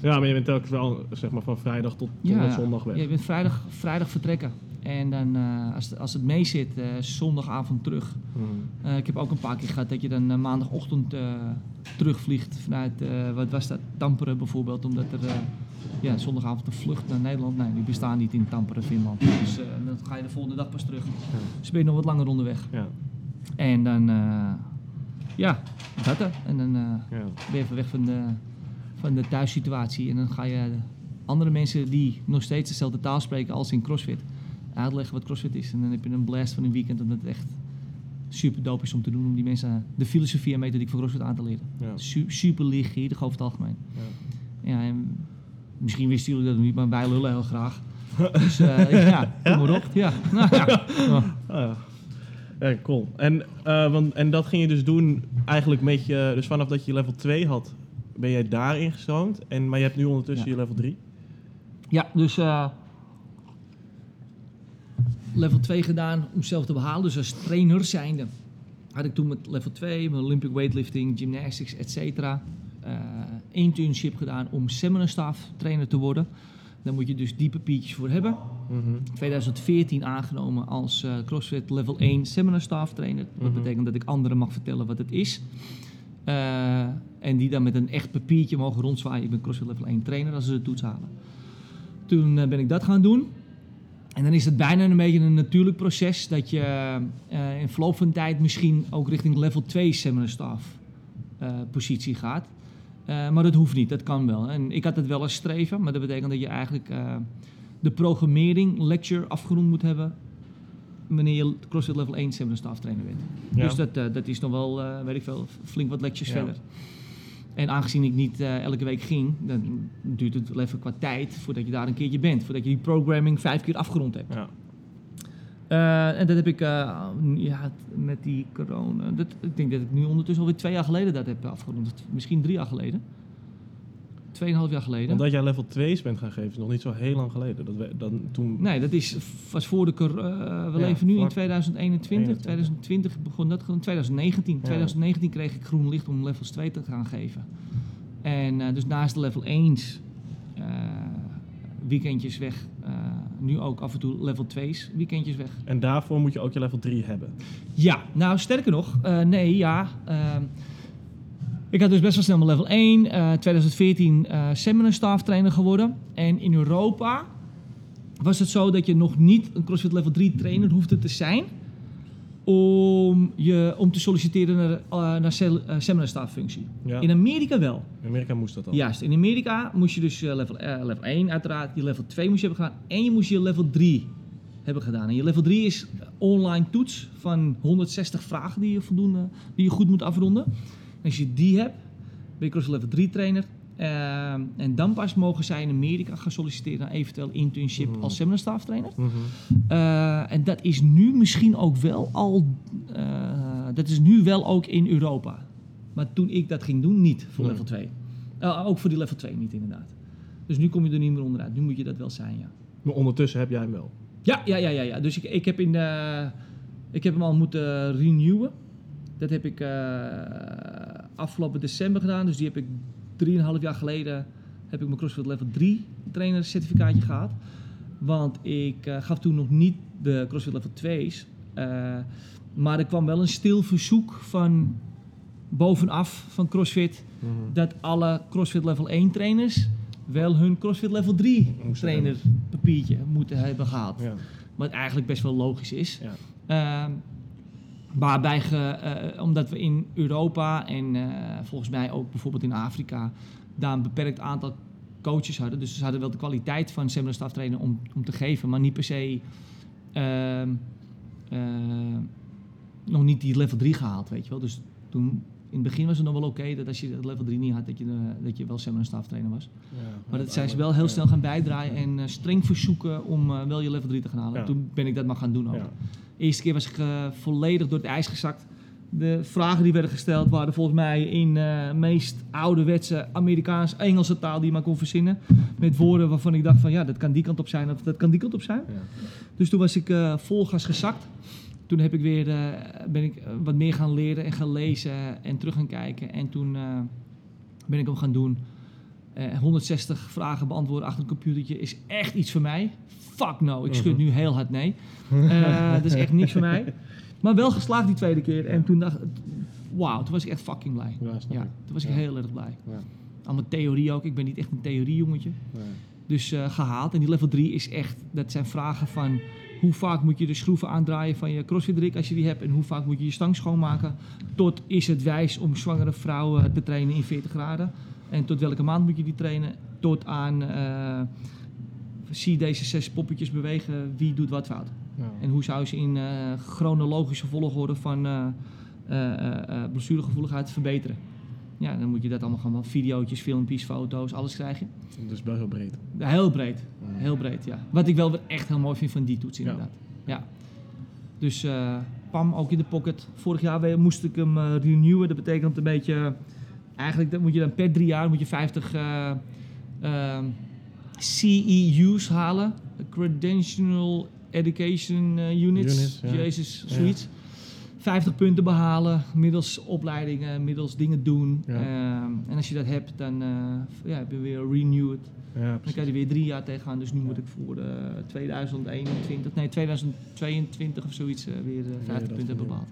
Ja. ja, maar je bent telkens wel zeg maar, van vrijdag tot, tot zondag weg. Ja, je bent vrijdag, vrijdag vertrekken. En dan, eh, als, het- als het mee zit, eh, zondagavond terug. Hmm. Eh, ik heb ook een paar keer gehad dat je dan maandagochtend terugvliegt vanuit, wat was dat, Tampere bijvoorbeeld. Omdat er ja, zondagavond een vlucht naar Nederland, nee, die bestaan niet in Tampere, Finland. Dus dan ga je de volgende dag pas terug. Dus ben je nog wat langer onderweg. Ja, En dan, ja, dat er. En dan ja. ben je even weg van de, van de thuissituatie. En dan ga je andere mensen die nog steeds dezelfde taal spreken als in CrossFit uitleggen wat CrossFit is. En dan heb je een blast van een weekend omdat het echt super dope is om te doen. Om die mensen de filosofie en methodiek van CrossFit aan te leren. Ja. Su- super leergierig over het algemeen. Ja. Ja, en misschien wisten jullie dat niet, maar wij lullen heel graag. Dus eh, ja, kom maar op. Ja, nou, ja. Ah, ja. Cool. En, eh, want, en dat ging je dus doen eigenlijk met je... Dus vanaf dat je level 2 had, ben jij daar ingestroomd. En, maar je hebt nu ondertussen Ja. je level 3. Ja, dus eh, level 2 gedaan om zelf te behalen. Dus als trainer zijnde had ik toen met level 2, mijn Olympic weightlifting, gymnastics, et cetera, eh, internship gedaan om seminar staff trainer te worden. Daar moet je dus die papiertjes voor hebben. Mhm. 2014 aangenomen als eh, CrossFit Level 1 Seminar Staff Trainer. Dat Mhm. betekent dat ik anderen mag vertellen wat het is. Eh, en die dan met een echt papiertje mogen rondzwaaien. Ik ben CrossFit Level 1 trainer als ze de toets halen. Toen ben ik dat gaan doen. En dan is het bijna een beetje een natuurlijk proces dat je eh, in verloop van tijd misschien ook richting level 2 seminar staff eh, positie gaat. Eh, maar dat hoeft niet, dat kan wel. En ik had het wel als streven, maar dat betekent dat je eigenlijk de programmering lecture afgerond moet hebben wanneer je CrossFit level 1 seminar staff trainer bent. Ja. Dus dat, dat is nog wel, weet ik veel, flink wat lectures Ja. verder. En aangezien ik niet eh, elke week ging, dan duurt het wel even qua tijd voordat je daar een keertje bent. Voordat je die programming vijf keer afgerond hebt. Ja. Eh, en dat heb ik eh, ja, met die corona. Dat, ik denk dat ik nu ondertussen alweer twee jaar geleden dat heb afgerond. Misschien drie jaar geleden. Tweeënhalf jaar geleden. Omdat jij level 2's bent gaan geven, is nog niet zo heel lang geleden. Dat we, dan, toen, Nee, dat is, was voor de eh, we Ja, leven nu in vlak- 2021. 21. 2020 begon dat gewoon. 2019. Ja. 2019 kreeg ik groen licht om levels 2 te gaan geven. En eh, dus naast de level 1's eh, weekendjes weg nu ook af en toe level 2's weekendjes weg. En daarvoor moet je ook je level 3 hebben. Ja, nou sterker nog, nee, ja. Ik had dus best wel snel mijn level 1. eh 2014 eh seminar staff trainer geworden. En in Europa was het zo dat je nog niet een CrossFit level 3 trainer hoefde te zijn. Om, je, om te solliciteren naar, eh, naar cel- eh, seminar staff functie. Ja. In Amerika wel. In Amerika moest dat al. Juist, in Amerika moest je dus eh, level, level 1 uiteraard, je level 2 moest je hebben gedaan en je moest je level 3 hebben gedaan. En je level 3 is online toets van 160 vragen die je, voldoende, die je goed moet afronden. Als je die hebt, ben je CrossFit level 3 trainer. Eh, en dan pas mogen zij in Amerika gaan solliciteren naar eventueel internship Mhm. als seminar staff trainer. Mhm. Eh, en dat is nu misschien ook wel al. eh, dat is nu wel ook in Europa. Maar toen ik dat ging doen, niet voor Nee. level 2. Eh, ook voor die level 2 niet, inderdaad. Dus nu kom je er niet meer onderuit. Nu moet je dat wel zijn, ja. Maar ondertussen heb jij hem wel. Ja, ja, ja, ja. ja. Dus ik, ik, heb in, ik heb hem al moeten renewen. Dat heb ik afgelopen december gedaan. Dus die heb ik 3,5 jaar geleden heb ik mijn CrossFit Level 3 trainer certificaatje gehad. Want ik eh, gaf toen nog niet de CrossFit Level 2's. eh, maar er kwam wel een stil verzoek van bovenaf van CrossFit Mhm. dat alle CrossFit Level 1 trainers wel hun CrossFit Level 3 Moesten trainer papiertje moeten hebben gehaald. Ja. Wat eigenlijk best wel logisch is. Ja. Ehm, waarbij, ge, eh, omdat we in Europa en eh, volgens mij ook bijvoorbeeld in Afrika daar een beperkt aantal coaches hadden. Dus ze hadden wel de kwaliteit van seminar staff trainer om, om te geven, maar niet per se ehm, eh, nog niet die level 3 gehaald, weet je wel. Dus toen, in het begin was het nog wel oké dat als je het level 3 niet had, dat je, dat je wel seminar staff trainer was. Maar dat zijn ze wel heel snel gaan bijdraaien en streng verzoeken om wel je level 3 te gaan halen. Ja. Toen ben ik dat maar gaan doen ook. Ja. De eerste keer was ik eh, volledig door het ijs gezakt. De vragen die werden gesteld waren volgens mij in de meest ouderwetse Amerikaans-Engelse taal die je maar kon verzinnen. Met woorden waarvan ik dacht van ja, dat kan die kant op zijn of dat kan die kant op zijn. Ja. Dus toen was ik eh, vol gas gezakt. Toen heb ik weer, eh, ben ik eh, wat meer gaan leren en gaan lezen en terug gaan kijken. En toen eh, ben ik hem gaan doen. Eh, 160 vragen beantwoorden achter een computertje is echt iets voor mij. Fuck no, ik schud nu heel hard nee. Eh, dat is echt niks voor mij. Maar wel geslaagd die tweede keer. En toen dacht ik, wauw, toen was ik echt fucking blij. Ja, toen was ik Ja. heel erg blij. Ja. Allemaal theorie ook. Ik ben niet echt een theoriejongetje. Nee. Dus eh, gehaald. En die level 3 is echt, dat zijn vragen van hoe vaak moet je de schroeven aandraaien van je crossfit rig als je die hebt. En hoe vaak moet je je stang schoonmaken. Tot is het wijs om zwangere vrouwen te trainen in 40 graden. En tot welke maand moet je die trainen. Tot aan, eh, zie deze zes poppetjes bewegen, wie doet wat fout. Ja. En hoe zou je ze in eh, chronologische volgorde van eh blessuregevoeligheid verbeteren. Ja, dan moet je dat allemaal gaan, video's, filmpjes, foto's, alles krijg je. Dus wel heel breed. Heel breed, Ja. heel breed, ja. Wat ik wel weer echt heel mooi vind van die toets, Ja. inderdaad. Ja. Dus eh Pam ook in de pocket. Vorig jaar moest ik hem renewen. Dat betekent een beetje... Eigenlijk dat moet je dan per drie jaar moet je 50 eh, ehm, CEU's halen. Credential Education eh, Units. Units, ja. Jezus, Ja. zoiets. 50 punten behalen, middels opleidingen, middels dingen doen. Ja. Ehm, en als je dat hebt, dan eh, ja, heb je weer renewed. Ja, Dan kan je er weer drie jaar tegenaan. Dus nu moet ik voor eh 2021, nee 2022 of zoiets weer eh, 50 dat punten weer. bepaald.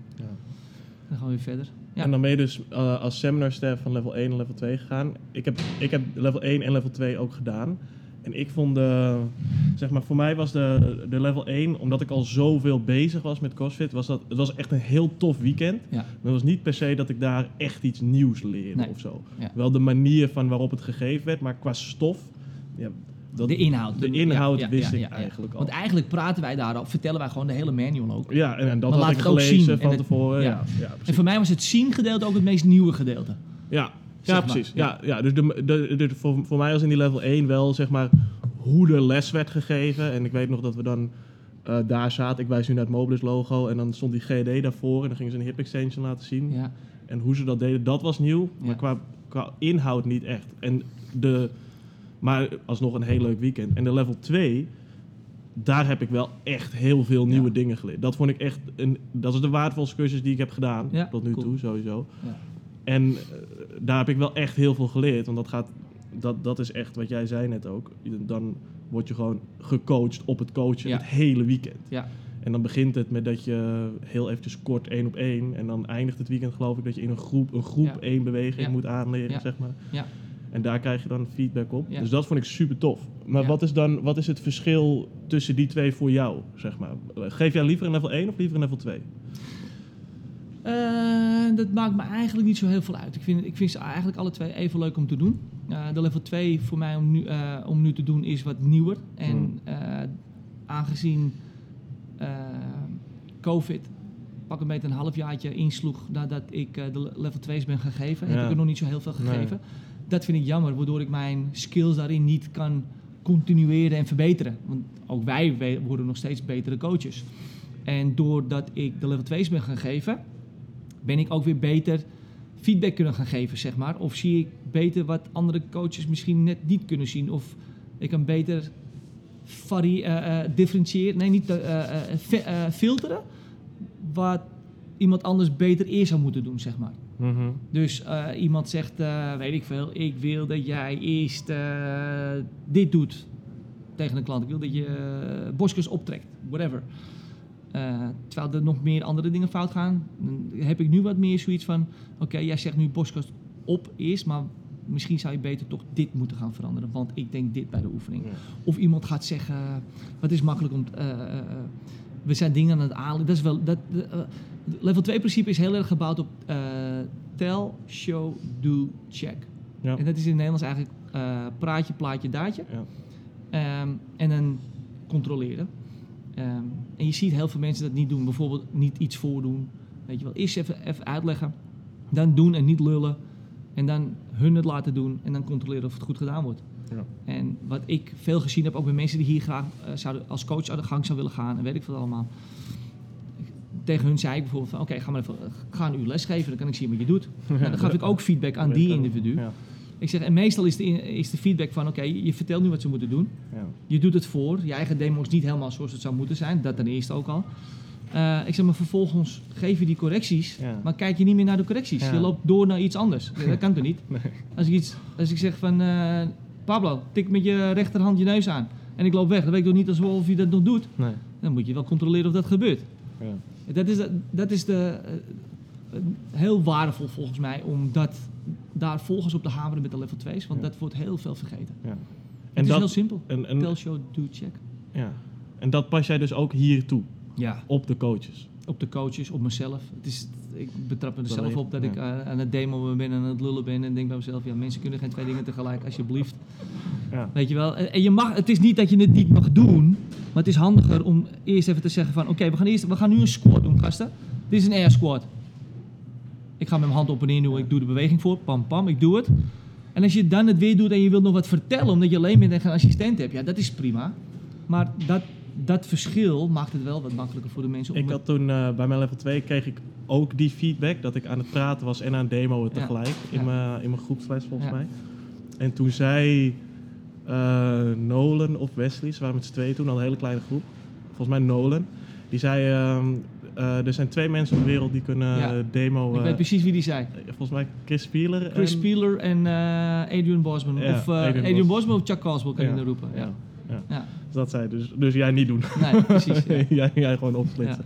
Dan gaan we weer verder. Ja. En dan ben je dus eh, als seminar staff van level 1 en level 2 gegaan. Ik heb, ik heb level 1 en level 2 ook gedaan. En ik vond de, zeg maar, voor mij was de, de level 1, omdat ik al zoveel bezig was met CrossFit, was dat, het was echt een heel tof weekend. Ja. Maar het was niet per se dat ik daar echt iets nieuws leerde Nee. of zo. Ja. Wel de manier van waarop het gegeven werd, maar qua stof, ja, dat, de inhoud. de inhoud ja, wist ja, ik ja, eigenlijk al. Want eigenlijk praten wij daarop, vertellen wij gewoon de hele manual ook. ja, en, en dat Maar had ik gelezen zien. En van het- tevoren. ja. En voor mij was het zien gedeelte ook het meest nieuwe gedeelte. Ja, ja precies. ja. Ja. Dus de, de, de, voor, voor mij was in die level 1 wel zeg maar hoe de les werd gegeven. En ik weet nog dat we dan eh, daar zaten. Ik wijs nu naar het Mobilis logo. En dan stond die GD daarvoor. En dan gingen ze een hip extension laten zien. Ja. En hoe ze dat deden, dat was nieuw. Maar qua, qua inhoud niet echt. En de, maar alsnog een heel leuk weekend. En de level 2, daar heb ik wel echt heel veel nieuwe Ja. dingen geleerd. Dat vond ik echt, een, dat is de waardevolste cursus die ik heb gedaan. Ja, tot nu cool. toe, sowieso. Ja. En eh, daar heb ik wel echt heel veel geleerd. Want dat gaat, dat, dat is echt wat jij zei net ook. Dan word je gewoon gecoacht op het coachen het hele weekend. Ja. En dan begint het met dat je heel eventjes kort één op één. En dan eindigt het weekend geloof ik dat je in een groep, een groep één beweging moet aanleren, zeg maar. Ja. En daar krijg je dan feedback op. Ja. Dus dat vond ik super tof. Maar Ja. wat is dan wat is het verschil tussen die twee voor jou, zeg maar? Geef jij liever een level 1 of liever een level 2? Eh, dat maakt me eigenlijk niet zo heel veel uit. Ik vind, ik vind ze eigenlijk alle twee even leuk om te doen. Eh, de level 2 voor mij om nu, eh, om nu te doen is wat nieuwer. En Hmm. aangezien COVID pak een beetje een halfjaartje insloeg nadat ik de le- level 2's ben gegeven, heb ik er nog niet zo heel veel Nee. Dat vind ik jammer, waardoor ik mijn skills daarin niet kan continueren en verbeteren. Want ook wij worden nog steeds betere coaches. En doordat ik de level 2's ben gaan geven, ben ik ook weer beter feedback kunnen gaan geven, zeg maar. Of zie ik beter wat andere coaches misschien net niet kunnen zien. Of ik kan beter vari eh, eh, differentiëren, nee, niet eh, filteren, wat iemand anders beter eerst zou moeten doen, zeg maar. Dus eh, iemand zegt, eh, weet ik veel, ik wil dat jij eerst eh, dit doet tegen een klant. Ik wil dat je borstkas optrekt, whatever. Terwijl er nog meer andere dingen fout gaan, dan heb ik nu wat meer zoiets van, oké, jij zegt nu borstkas op eerst, maar misschien zou je beter toch dit moeten gaan veranderen, want ik denk dit bij de oefening. Of iemand gaat zeggen, wat is makkelijk om, we zijn dingen aan het aanleren. Dat is wel, dat, level 2 principe is heel erg gebouwd op eh, tell, show, do, check. Ja. En dat is in het Nederlands eigenlijk eh, praatje, plaatje, daadje. Ja. Ehm, en dan controleren. Ehm, en je ziet heel veel mensen dat niet doen. Bijvoorbeeld niet iets voordoen. Weet je wel, eerst even, even uitleggen. Dan doen en niet lullen. En dan hun het laten doen. En dan controleren of het goed gedaan wordt. Ja. En wat ik veel gezien heb, ook bij mensen die hier graag eh, zouden, als coach aan de gang zou willen gaan. En weet ik veel allemaal. Tegen hun zei ik bijvoorbeeld van, oké, ga maar even, ga een uur lesgeven. Dan kan ik zien wat je doet. Nou, dan gaf ik ook feedback aan die individu. Ja. Ik zeg, en meestal is de, is de feedback van, oké, je vertelt nu wat ze moeten doen. Ja. Je doet het voor. Je eigen demo is niet helemaal zoals het zou moeten zijn. Dat ten eerste ook al. Eh, ik zeg maar, vervolgens geef je die correcties, Ja. maar kijk je niet meer naar de correcties. Ja. Je loopt door naar iets anders. Ja, dat kan toch niet? Nee. Als ik, iets, als ik zeg van, eh, Pablo, tik met je rechterhand je neus aan. En ik loop weg, dan weet ik toch niet alsof je dat nog doet. Nee. Dan moet je wel controleren of dat gebeurt. Dat is, dat is de, eh, heel waardevol volgens mij om dat, daar volgens op te hameren met de level 2's. Want Ja. dat wordt heel veel vergeten. Ja. het En is dat, heel simpel. en, en, Tell, show, do, check. ja. en dat pas jij dus ook hier toe, Ja. op de coaches. Op de coaches, op mezelf. Het is, ik betrap me er zelf op dat ja. ik eh, aan het demo ben en aan het lullen ben. En denk bij mezelf, ja, mensen kunnen geen twee dingen tegelijk, alsjeblieft. Ja. Weet je wel? En en je mag, het is niet dat je het niet mag doen, maar het is handiger om eerst even te zeggen van, oké, we gaan eerst, we gaan nu een squat doen, gasten. Dit is een air squat. Ik ga met mijn hand op en neer doen, ik doe de beweging voor, pam pam, ik doe het. En als je dan het weer doet en je wilt nog wat vertellen omdat je alleen bent en geen assistent hebt, ja, dat is prima. Maar dat, dat verschil maakt het wel wat makkelijker voor de mensen om Ik had toen eh, bij mijn level 2 kreeg ik ook die feedback dat ik aan het praten was en aan het demoen Ja. tegelijk in Ja. mijn in mijn groepsles volgens Ja. mij. En toen zei eh, Nolan of Wesley, ze waren met z'n tweeën toen al een hele kleine groep. Volgens mij Nolan. Die zei, ehm, eh, er zijn twee mensen op de wereld die kunnen Ja. demo. Ik weet precies wie die zei. volgens mij Chris Spieler. Chris en- Spieler en Adrian Bosman. Ja, of Adrian Adrian, Bos- Bosman of Chuck Coswell kan Ja, je dan roepen. Ja. Dat zei dus, dus jij niet doen. Nee, precies. Ja. jij, jij gewoon opsplitsen.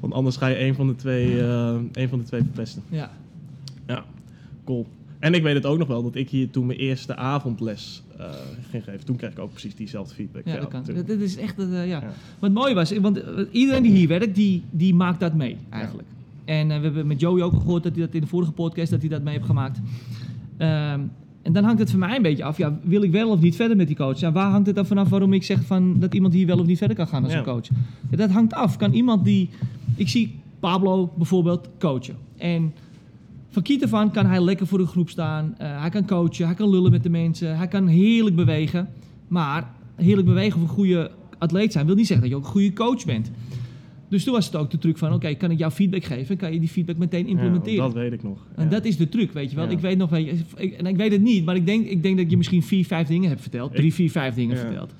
Want anders ga je een van de twee, eh, een van de twee verpesten. ja. Ja, cool. En ik weet het ook nog wel dat ik hier toen mijn eerste avondles eh, ging geven. Toen kreeg ik ook precies diezelfde feedback. Ja, dat kan. Dat, dat is echt, eh, ja. Ja. Wat mooi was, want iedereen die hier werkt, die, die maakt dat mee eigenlijk. En we hebben met Joey ook gehoord dat hij dat in de vorige podcast dat hij dat mee heeft gemaakt. Ehm, en dan hangt het voor mij een beetje af, ja, wil ik wel of niet verder met die coach? Ja, waar hangt het dan vanaf waarom ik zeg van, dat iemand hier wel of niet verder kan gaan als Ja. een coach? Ja, dat hangt af. Kan iemand die, ik zie Pablo bijvoorbeeld coachen. En van kiet aan kan hij lekker voor de groep staan. Eh, hij kan coachen, hij kan lullen met de mensen, hij kan heerlijk bewegen. Maar heerlijk bewegen of een goede atleet zijn wil niet zeggen dat je ook een goede coach bent. Dus toen was het ook de truc van, oké, kan ik jou feedback geven? Kan je die feedback meteen implementeren? Ja, dat weet ik nog. En dat is de truc, weet je wel. Ja. Ik weet nog, ik, en ik weet het niet, maar ik denk, ik denk dat je misschien vier, vijf dingen hebt verteld. Drie, vier, vijf dingen verteld.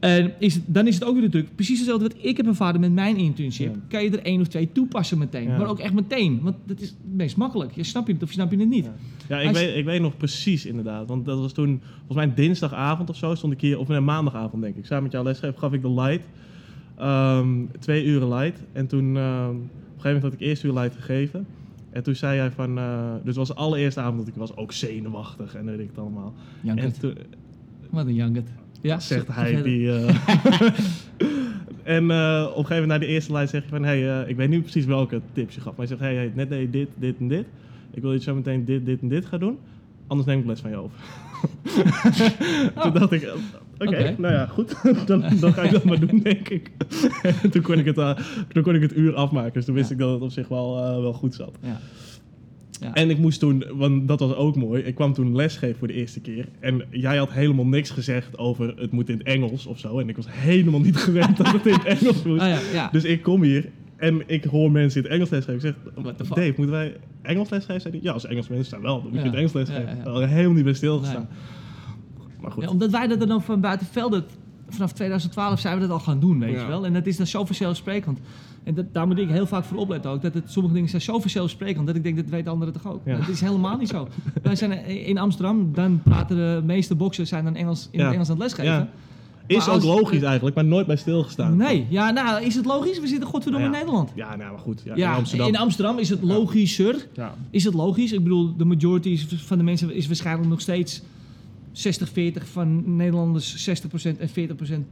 En is het, dan is het ook weer natuurlijk precies hetzelfde wat ik heb ervaren met mijn internship. Kan je er één of twee toepassen meteen. Maar ook echt meteen. Want dat is het meest makkelijk. Je snap je het of je snap je het niet. Ja. Ik Als- weet, ik weet nog precies inderdaad. Want dat was toen, volgens mij dinsdagavond of zo, stond ik hier, of nee, maandagavond denk ik. Samen met jou lesgeven gaf ik de light. Ehm, twee uren light. En toen, ehm, op een gegeven moment had ik eerst uur light gegeven. En toen zei jij van, eh, dus het was de allereerste avond dat ik was ook zenuwachtig en weet ik het allemaal. En toen Wat een jankert. Ja, zegt hij die... eh, en eh, op een gegeven moment na de eerste light zeg je van, hey, ik weet niet precies welke tips je gaf. Maar je zegt, hey, hey, net deed je dit, dit en dit. Ik wil dat je zo meteen dit, dit en dit gaan doen. Anders neem ik les van je over. Toen dacht ik, oké, nou ja, goed. dan, dan ga ik dat maar doen, denk ik. en toen kon ik, het, eh, toen kon ik het uur afmaken. Dus toen wist Ja. ik dat het op zich wel, eh, wel goed zat. Ja. Ja. En ik moest toen, want dat was ook mooi, ik kwam toen lesgeven voor de eerste keer. En jij had helemaal niks gezegd over het moet in het Engels of zo. En ik was helemaal niet gewend dat het in het Engels moest. Ah, ja, ja. Dus ik kom hier en ik hoor mensen in het Engels lesgeven. Ik zeg? Dave, moeten wij Engels lesgeven? Zei hij, ja, als Engels mensen staan wel, dan moet je in het Engels lesgeven. Daar had ik helemaal niet bij stilgestaan. Maar goed. Ja, omdat wij dat dan van buiten velden, vanaf 2012 zijn we dat al gaan doen, weet je wel. En dat is dan zo vanzelfsprekend. En dat, daar moet ik heel vaak voor opletten ook. Dat het, sommige dingen zijn zo vanzelfsprekend dat ik denk, dat weten anderen toch ook. Ja. Het is helemaal niet zo. wij zijn in Amsterdam, dan praten de meeste boxers zijn dan Engels, in Ja. het Engels aan het lesgeven. Ja. Is ook logisch eigenlijk, maar nooit bij stilgestaan. Nee, ja, nou, is het logisch? We zitten godverdomme in Nederland. Ja, nou maar goed. In Amsterdam. in Amsterdam is het logischer. Is het logisch? Ik bedoel, de majority van de mensen is waarschijnlijk nog steeds 60-40 van Nederlanders, 60% en 40%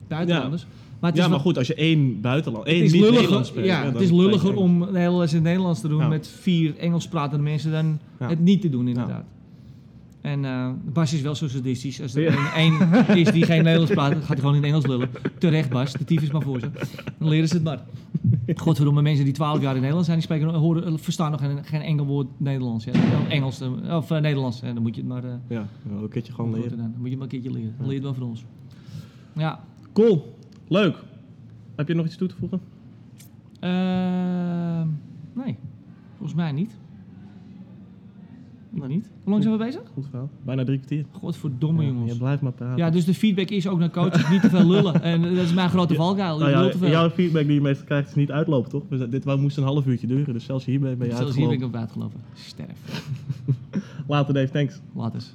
buitenlanders. Maar het is ja, maar wat- goed, als je één buitenland, één het is niet Nederlands lulliger, spreekt, ja, het is lulliger om de hele les in het Nederlands te doen Ja. met vier Engels pratende mensen dan Ja. het niet te doen inderdaad. En eh Bas is wel zo sadistisch. Als er Ja. één is die geen Nederlands praat, gaat hij gewoon in Engels lullen. Terecht Bas, de tyfus maar voor ze. Dan leren ze het maar. Godverdomme, mensen die 12 jaar in Nederland zijn, die spreken, horen, verstaan nog geen, geen enkel woord Nederlands. Ja. Of Engels, eh, of eh, Nederlands. Dan moet je het maar, eh, Ja, een keertje gewoon leren. dan moet je maar een keertje leren. Dan leer je het wel van ons. Ja. Cool, leuk. Heb je nog iets toe te voegen? Ehm, nee, volgens mij niet. Nog niet. Hoe lang zijn we bezig? Goed verhaal. Bijna drie kwartier. Godverdomme, Ja, jongens. Je blijft maar praten. Ja, dus de feedback is ook naar coaches niet te veel lullen. En dat is mijn grote valkuil. Nou ja, jouw feedback die je meestal krijgt is niet uitlopen, toch? Dus dit moest een half uurtje duren, dus zelfs hier ben je Zelfs hier ben ik uitgelopen. op uitgelopen. Sterf. Later Dave, thanks. Laat eens.